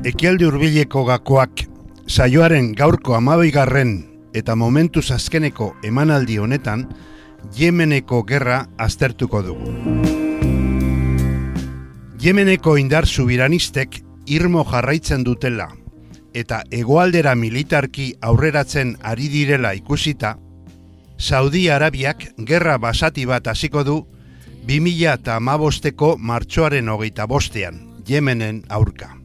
Ekialde hurbileko gakoak saioaren gaurko amabigarren eta momentuz azkeneko emanaldi honetan Yemeneko gerra aztertuko dugu. Yemeneko indar subiranistek irmo jarraitzen dutela eta hegoaldera militarki aurreratzen ari direla ikusita, Saudi Arabiak gerra basati bat hasiko du 2000 eta martxoaren hogeita bostean, Yemenen aurka.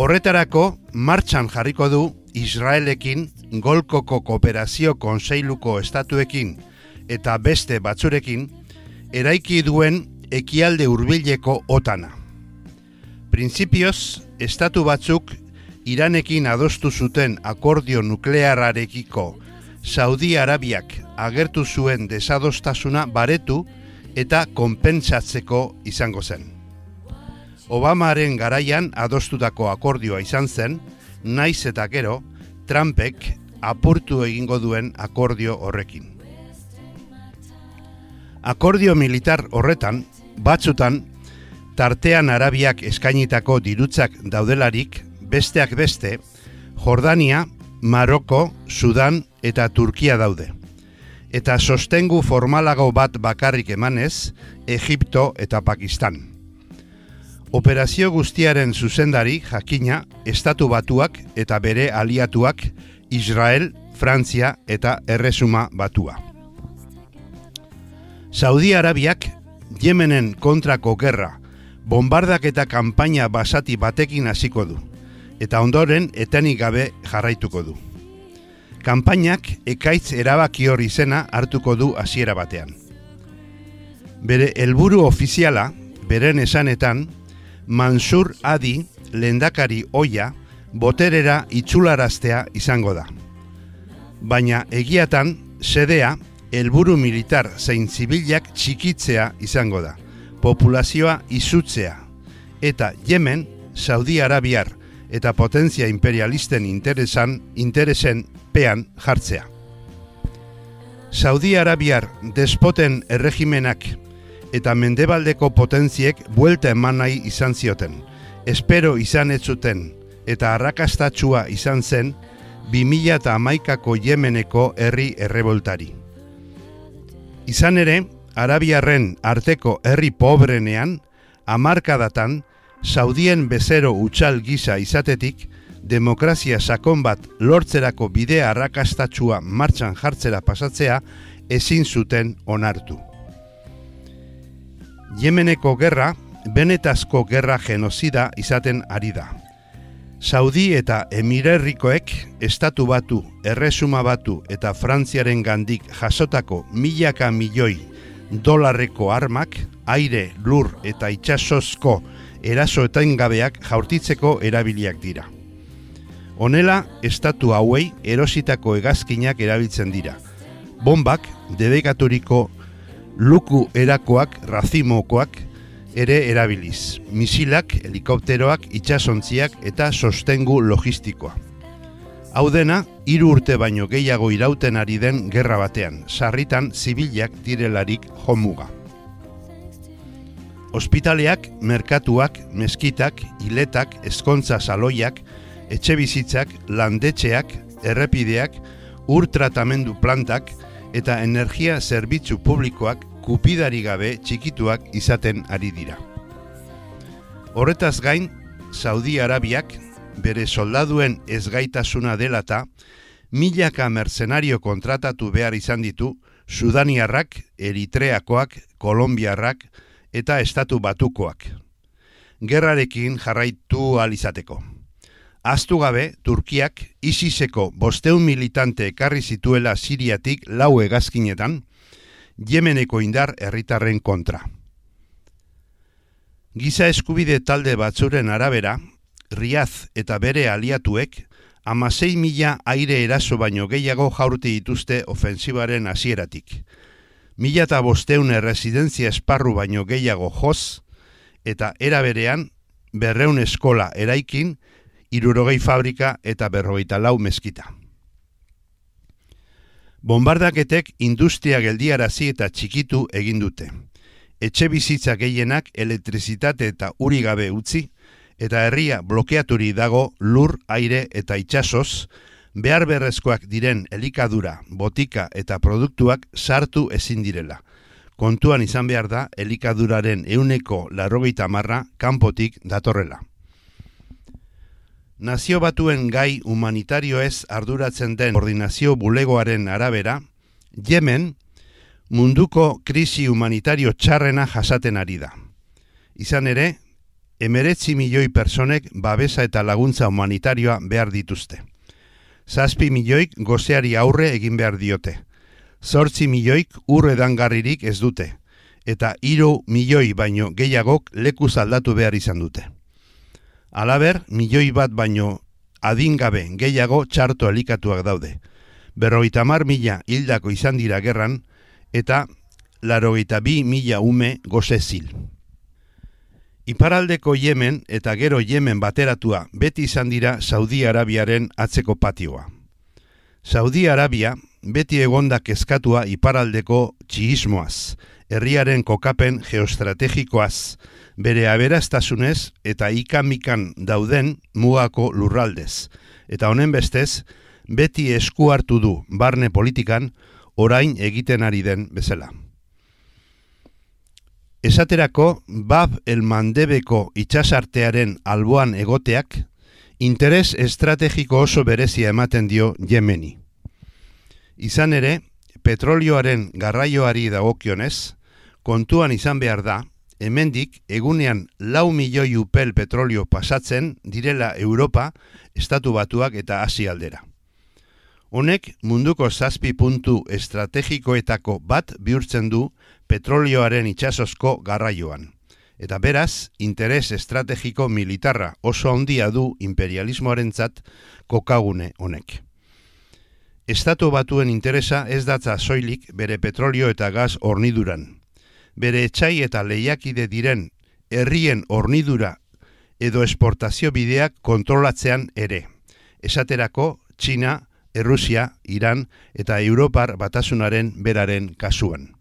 Horretarako, martxan jarriko du Israelekin, Golkoko Kooperazio Konseiluko Estatuekin eta beste batzurekin, eraiki duen ekialde hurbileko otana. Printzipioz, estatu batzuk Iranekin adostu zuten akordio nukleararekiko Saudi Arabiak agertu zuen desadostasuna baretu eta konpentsatzeko izango zen. Obamaren garaian adostutako akordioa izan zen, naiz eta gero, Trumpek apurtu egingo duen akordio horrekin. Akordio militar horretan, batzutan, tartean Arabiak eskainitako dirutzak daudelarik, besteak beste, Jordania, Maroko, Sudan eta Turkia daude. Eta sostengu formalago bat bakarrik emanez, Egipto eta Pakistan. Operazio guztiaren zuzendari jakina estatu batuak eta bere aliatuak Israel, Frantzia eta Erresuma batua. Saudi Arabiak Yemenen kontrako gerra, bombardak eta kanpaina basati batekin hasiko du eta ondoren etenik gabe jarraituko du. Kanpainak ekaitz erabaki hori izena hartuko du hasiera batean. Bere helburu ofiziala, beren esanetan, Mansur Adi, lendakari oia, boterera itxularaztea izango da. Baina egiatan, sedea, helburu militar zein zibilak txikitzea izango da. Populazioa izutzea. Eta Yemen, Saudi Arabiar, eta potentzia imperialisten interesan, interesen pean jartzea. Saudi Arabiar despoten erregimenak eta mendebaldeko potentziek buelta eman nahi izan zioten. Espero izan ez zuten eta arrakastatxua izan zen 2000 eta amaikako jemeneko herri erreboltari. Izan ere, Arabiarren arteko herri pobrenean, amarkadatan, Saudien bezero utxal gisa izatetik, demokrazia sakon bat lortzerako bidea arrakastatxua martxan jartzera pasatzea ezin zuten onartu. Yemeneko gerra, benetazko gerra genozida izaten ari da. Saudi eta Emirerrikoek estatu batu, erresuma batu eta Frantziaren gandik jasotako milaka milioi dolarreko armak, aire, lur eta itxasozko eraso eta ingabeak jaurtitzeko erabiliak dira. Honela, estatu hauei erositako egazkinak erabiltzen dira. Bombak, debekaturiko luku erakoak, razimokoak, ere erabiliz. Misilak, helikopteroak, itxasontziak eta sostengu logistikoa. Hau dena, hiru urte baino gehiago irauten ari den gerra batean, sarritan zibilak direlarik jomuga. Ospitaleak, merkatuak, meskitak, hiletak, eskontza saloiak, etxe bizitzak, landetxeak, errepideak, ur tratamendu plantak eta energia zerbitzu publikoak kupidari gabe txikituak izaten ari dira. Horretaz gain, Saudi Arabiak bere soldaduen ezgaitasuna delata, milaka mercenario kontratatu behar izan ditu Sudaniarrak, Eritreakoak, Kolombiarrak, eta estatu batukoak. Gerrarekin jarraitu alizateko. Aztu gabe, Turkiak isiseko bosteun militante ekarri zituela Siriatik lau egazkinetan, Yemeneko indar herritarren kontra. Giza eskubide talde batzuren arabera, Riaz eta bere aliatuek, amasei mila aire eraso baino gehiago jaurti dituzte ofensibaren hasieratik mila eta bosteun erresidentzia esparru baino gehiago joz, eta era berean, berreun eskola eraikin, irurogei fabrika eta berrogeita lau meskita. Bombardaketek industria geldiarazi eta txikitu egin dute. Etxe bizitza gehienak elektrizitate eta uri gabe utzi, eta herria blokeaturi dago lur, aire eta itxasoz, behar berrezkoak diren elikadura, botika eta produktuak sartu ezin direla. Kontuan izan behar da, elikaduraren euneko larrogeita marra kanpotik datorrela. Nazio batuen gai humanitario ez arduratzen den koordinazio bulegoaren arabera, Yemen munduko krisi humanitario txarrena jasaten ari da. Izan ere, emeretzi milioi personek babesa eta laguntza humanitarioa behar dituzte. Zazpi milioik gozeari aurre egin behar diote. Zortzi milioik urre dangarririk ez dute. Eta hiru milioi baino gehiagok leku aldatu behar izan dute. Alaber, milioi bat baino adingabe gehiago txarto elikatuak daude. Berroita mar mila hildako izan dira gerran, eta larogeita bi mila ume goze zil. Iparaldeko Yemen eta gero Yemen bateratua beti izan dira Saudi Arabiaren atzeko patioa. Saudi Arabia beti egonda kezkatua iparaldeko txiismoaz, herriaren kokapen geostrategikoaz, bere aberaztasunez eta ikamikan dauden mugako lurraldez. Eta honen bestez, beti esku hartu du barne politikan orain egiten ari den bezala. Esaterako, Bab el Mandebeko itxasartearen alboan egoteak, interes estrategiko oso berezia ematen dio Yemeni. Izan ere, petrolioaren garraioari dagokionez, kontuan izan behar da, hemendik egunean lau milioi upel petrolio pasatzen direla Europa, Estatu Batuak eta Asia aldera. Honek munduko zazpi puntu estrategikoetako bat bihurtzen du petrolioaren itxasozko garraioan. Eta beraz, interes estrategiko militarra oso handia du imperialismoaren zat kokagune honek. Estatu batuen interesa ez datza soilik bere petrolio eta gaz horniduran. Bere etxai eta lehiakide diren herrien hornidura edo esportazio bideak kontrolatzean ere. Esaterako, Txina, Errusia, Iran eta Europar batasunaren beraren kasuan.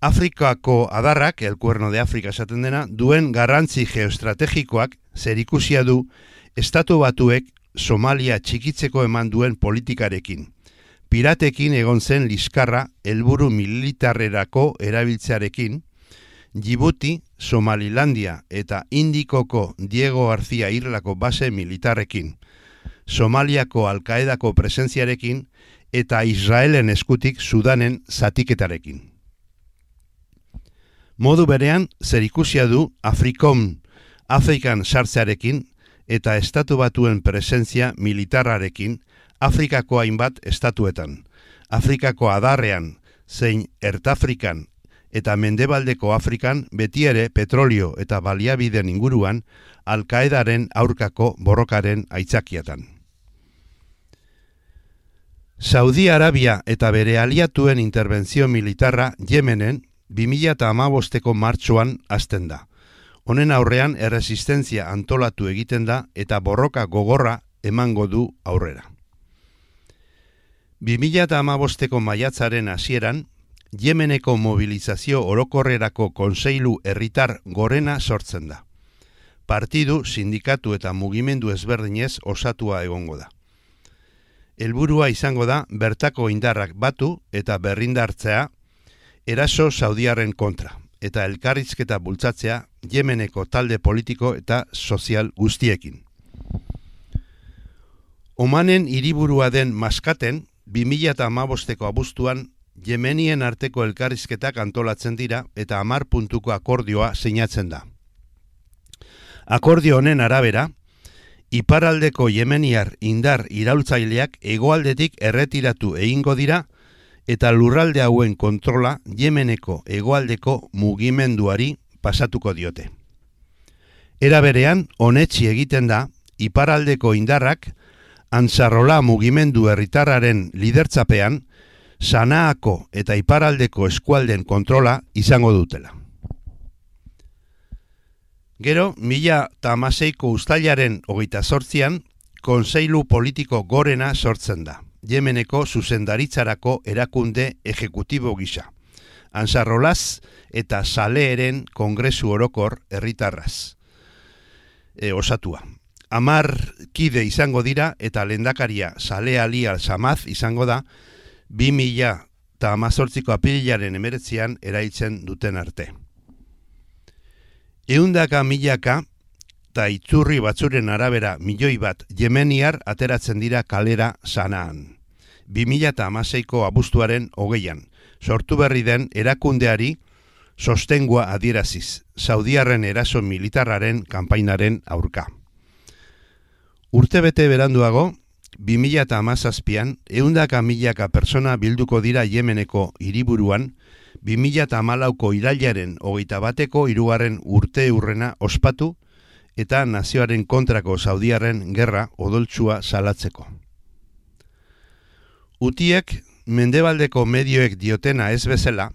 Afrikako adarrak, el cuerno de Afrika esaten dena, duen garrantzi geostrategikoak zerikusia du estatu batuek Somalia txikitzeko eman duen politikarekin. Piratekin egon zen liskarra helburu militarrerako erabiltzearekin, Djibouti, Somalilandia eta Indikoko Diego García Irlako base militarrekin, Somaliako Alkaedako presentziarekin eta Israelen eskutik Sudanen zatiketarekin. Modu berean, zer ikusia du Afrikon Afrikan sartzearekin eta estatu batuen presentzia militarrarekin Afrikako hainbat estatuetan. Afrikako adarrean, zein Ertafrikan eta Mendebaldeko Afrikan beti ere petrolio eta baliabiden inguruan Alkaedaren aurkako borrokaren aitzakiatan. Saudi Arabia eta bere aliatuen interbentzio militarra Yemenen 2000 eta amabosteko martxoan azten da. Honen aurrean erresistentzia antolatu egiten da eta borroka gogorra emango du aurrera. 2000 eta amabosteko maiatzaren hasieran, Yemeneko mobilizazio orokorrerako konseilu herritar gorena sortzen da. Partidu, sindikatu eta mugimendu ezberdinez osatua egongo da. Helburua izango da bertako indarrak batu eta berrindartzea eraso saudiarren kontra eta elkarrizketa bultzatzea Yemeneko talde politiko eta sozial guztiekin. Omanen hiriburua den maskaten 2008ko abuztuan Yemenien arteko elkarrizketak antolatzen dira eta amar puntuko akordioa sinatzen da. Akordio honen arabera, iparaldeko Yemeniar indar iraultzaileak egoaldetik erretiratu egingo dira eta lurralde hauen kontrola Yemeneko hegoaldeko mugimenduari pasatuko diote. Era berean, honetxi egiten da, iparaldeko indarrak, antzarrola mugimendu herritarraren lidertzapean, sanaako eta iparaldeko eskualden kontrola izango dutela. Gero, mila eta amaseiko ustailaren hogeita sortzian, konseilu politiko gorena sortzen da. Yemeneko zuzendaritzarako erakunde ejekutibo gisa. Ansarrolaz eta Saleeren kongresu orokor herritarraz. e, osatua. Amar kide izango dira eta lendakaria sale ali samaz izango da 2000 eta amazortziko apirilaren emeretzian eraitzen duten arte. Eundaka milaka eta itzurri batzuren arabera milioi bat jemeniar ateratzen dira kalera sanaan. 2006ko abuztuaren hogeian, sortu berri den erakundeari sostengua adieraziz, Saudiarren eraso militarraren kanpainaren aurka. Urtebete beranduago, 2000 eta amazazpian, eundaka milaka persona bilduko dira Yemeneko hiriburuan, 2000 eta amalauko irailaren hogeita bateko irugarren urte urrena ospatu eta nazioaren kontrako Saudiarren gerra odoltsua salatzeko. Utiek, mendebaldeko medioek diotena ez bezala,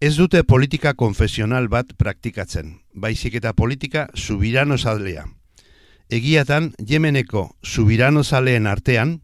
ez dute politika konfesional bat praktikatzen, baizik eta politika subirano zalea. Egiatan, Yemeneko subirano zaleen artean,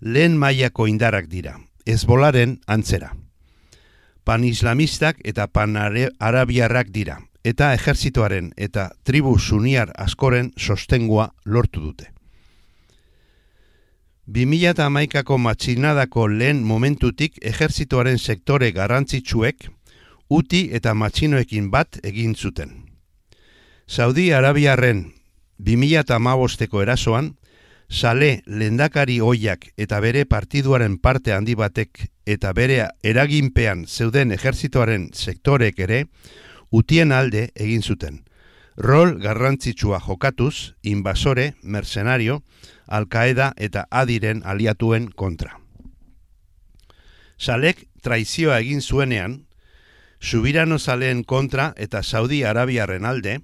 lehen mailako indarak dira, ez bolaren antzera. Pan-islamistak eta pan-arabiarrak dira, eta ejertzitoaren eta tribu suniar askoren sostengua lortu dute. 2008ako matxinadako lehen momentutik ejertzitoaren sektore garrantzitsuek uti eta matxinoekin bat egin zuten. Saudi Arabiarren 2008ko erasoan, sale lendakari oiak eta bere partiduaren parte handi batek eta bere eraginpean zeuden ejertzitoaren sektorek ere, utien alde egin zuten. Rol garrantzitsua jokatuz, invasore, mercenario, alkaeda eta adiren aliatuen kontra. Salek traizioa egin zuenean, subirano zaleen kontra eta Saudi Arabiaren alde,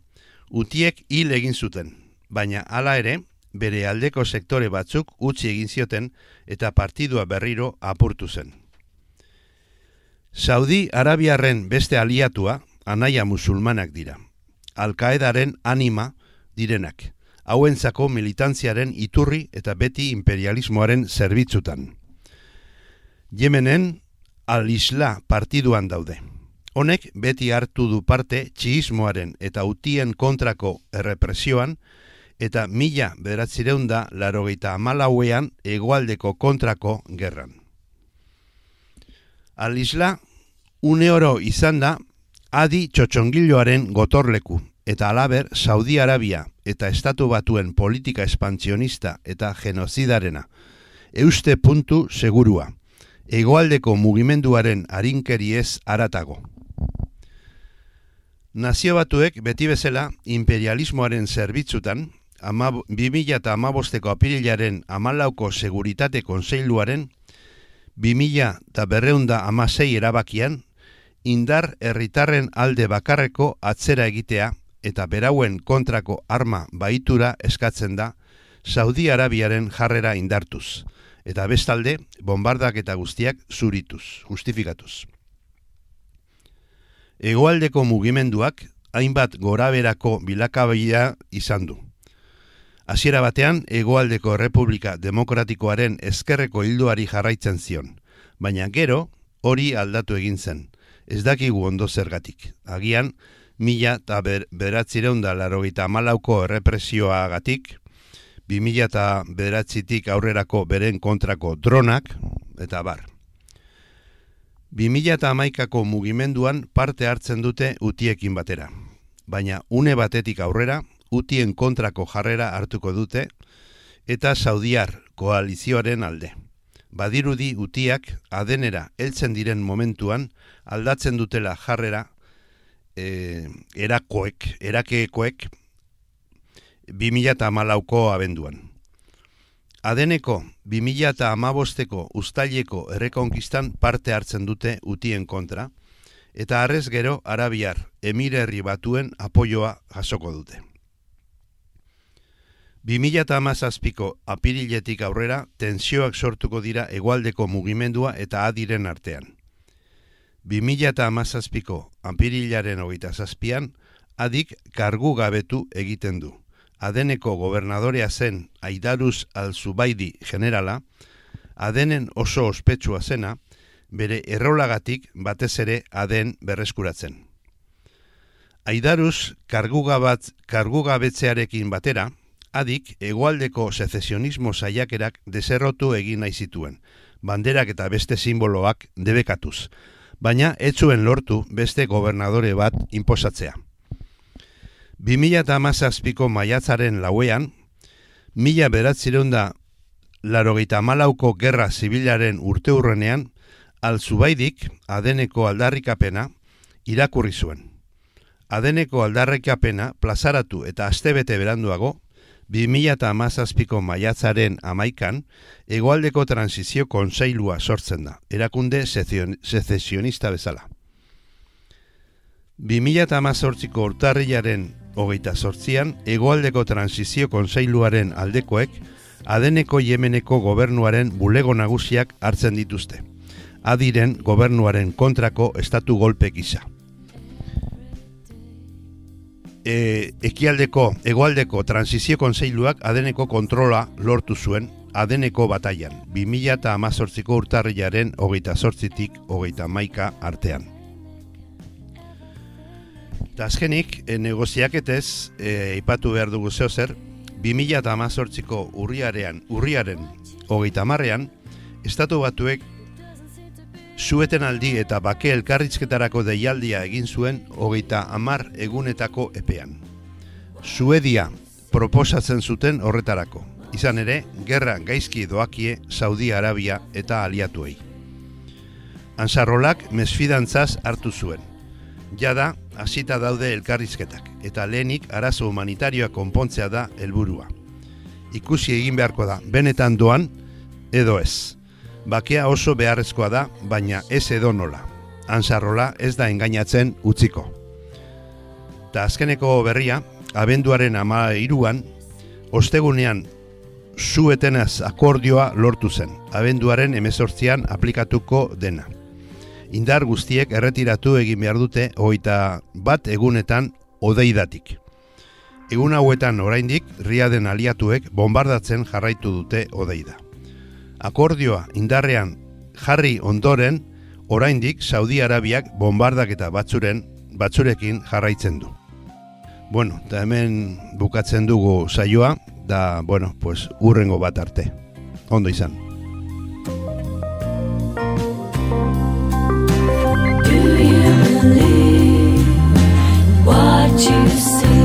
utiek hil egin zuten, baina hala ere, bere aldeko sektore batzuk utzi egin zioten eta partidua berriro apurtu zen. Saudi Arabiaren beste aliatua, anaia musulmanak dira. Alkaedaren anima direnak hauentzako militantziaren iturri eta beti imperialismoaren zerbitzutan. Yemenen al-Isla partiduan daude. Honek beti hartu du parte txiismoaren eta utien kontrako errepresioan eta mila beratzireunda larogeita amalauean egualdeko kontrako gerran. Al-Isla une oro izan da adi txotxongiloaren gotorleku eta alaber Saudi Arabia eta estatu batuen politika espantzionista eta genozidarena. Euste puntu segurua. Egoaldeko mugimenduaren harinkeri ez aratago. Nazio batuek beti bezala imperialismoaren zerbitzutan, 2000 eta amabosteko apirilaren amalauko seguritate konseiluaren, 2000 eta amasei erabakian, indar herritarren alde bakarreko atzera egitea eta berauen kontrako arma baitura eskatzen da Saudi Arabiaren jarrera indartuz, eta bestalde bombardak eta guztiak zurituz, justifikatuz. Egoaldeko mugimenduak hainbat goraberako bilakabaia izan du. Hasiera batean, Egoaldeko Republika Demokratikoaren ezkerreko hilduari jarraitzen zion, baina gero hori aldatu egin zen, ez dakigu ondo zergatik. Agian, mila eta ber, beratzireun da larogeita malauko errepresioa gatik, bi mila eta beratzitik aurrerako beren kontrako dronak, eta bar. Bi mila eta amaikako mugimenduan parte hartzen dute utiekin batera, baina une batetik aurrera, utien kontrako jarrera hartuko dute, eta saudiar koalizioaren alde. Badirudi utiak adenera heltzen diren momentuan aldatzen dutela jarrera e, erakoek, erakeekoek 2008ko abenduan. Adeneko 2008ko ustaileko errekonkistan parte hartzen dute utien kontra, eta arrez gero arabiar emirerri batuen apoioa jasoko dute. 2008ko apiriletik aurrera tensioak sortuko dira egualdeko mugimendua eta adiren artean. 2000 eta amazazpiko anpirilaren hogeita zazpian, adik kargu gabetu egiten du. Adeneko gobernadorea zen Aidaruz Alzubaidi generala, adenen oso ospetsua zena, bere errolagatik batez ere aden berreskuratzen. Aidaruz kargugabat, kargugabetzearekin batera, adik egualdeko secesionismo saiakerak deserrotu egin nahi zituen, banderak eta beste simboloak debekatuz, baina etzuen lortu beste gobernadore bat inposatzea. 2008ko maiatzaren lauean, mila beratzireunda larogeita malauko gerra zibilaren urte hurrenean, alzubaidik adeneko aldarrikapena irakurri zuen. Adeneko aldarrikapena plazaratu eta astebete beranduago, 2008ko maiatzaren amaikan, egoaldeko transizio konseilua sortzen da, erakunde secesionista bezala. 2008ko urtarriaren hogeita sortzian, egoaldeko transizio konseiluaren aldekoek, adeneko jemeneko gobernuaren bulego nagusiak hartzen dituzte. Adiren gobernuaren kontrako estatu golpe gisa. E, ekialdeko, egoaldeko transizio konseiluak adeneko kontrola lortu zuen adeneko bataian, 2000 eta amazortziko urtarriaren hogeita sortzitik hogeita maika artean. Eta azkenik, e, negoziaketez, e, ipatu behar dugu zeo zer, 2000 eta amazortziko urriarean, urriaren hogeita marrean, estatu batuek zueten aldi eta bake elkarrizketarako deialdia egin zuen hogeita amar egunetako epean. Suedia proposatzen zuten horretarako, izan ere, gerra gaizki doakie Saudi Arabia eta aliatuei. Ansarrolak mesfidantzaz hartu zuen. Jada, hasita daude elkarrizketak eta lehenik arazo humanitarioa konpontzea da helburua. Ikusi egin beharko da, benetan doan edo ez. Bakea oso beharrezkoa da, baina ez edo nola. Ansarrola ez da engainatzen utziko. Ta azkeneko berria, abenduaren ama iruan, ostegunean zuetenaz akordioa lortu zen, abenduaren emezortzian aplikatuko dena indar guztiek erretiratu egin behar dute hogeita bat egunetan odeidatik. Egun hauetan oraindik riaden aliatuek bombardatzen jarraitu dute odeida. Akordioa indarrean jarri ondoren, oraindik Saudi Arabiak bombardaketa batzuren batzurekin jarraitzen du. Bueno, eta hemen bukatzen dugu saioa, da, bueno, pues urrengo bat arte. Ondo izan. Do you believe what you see?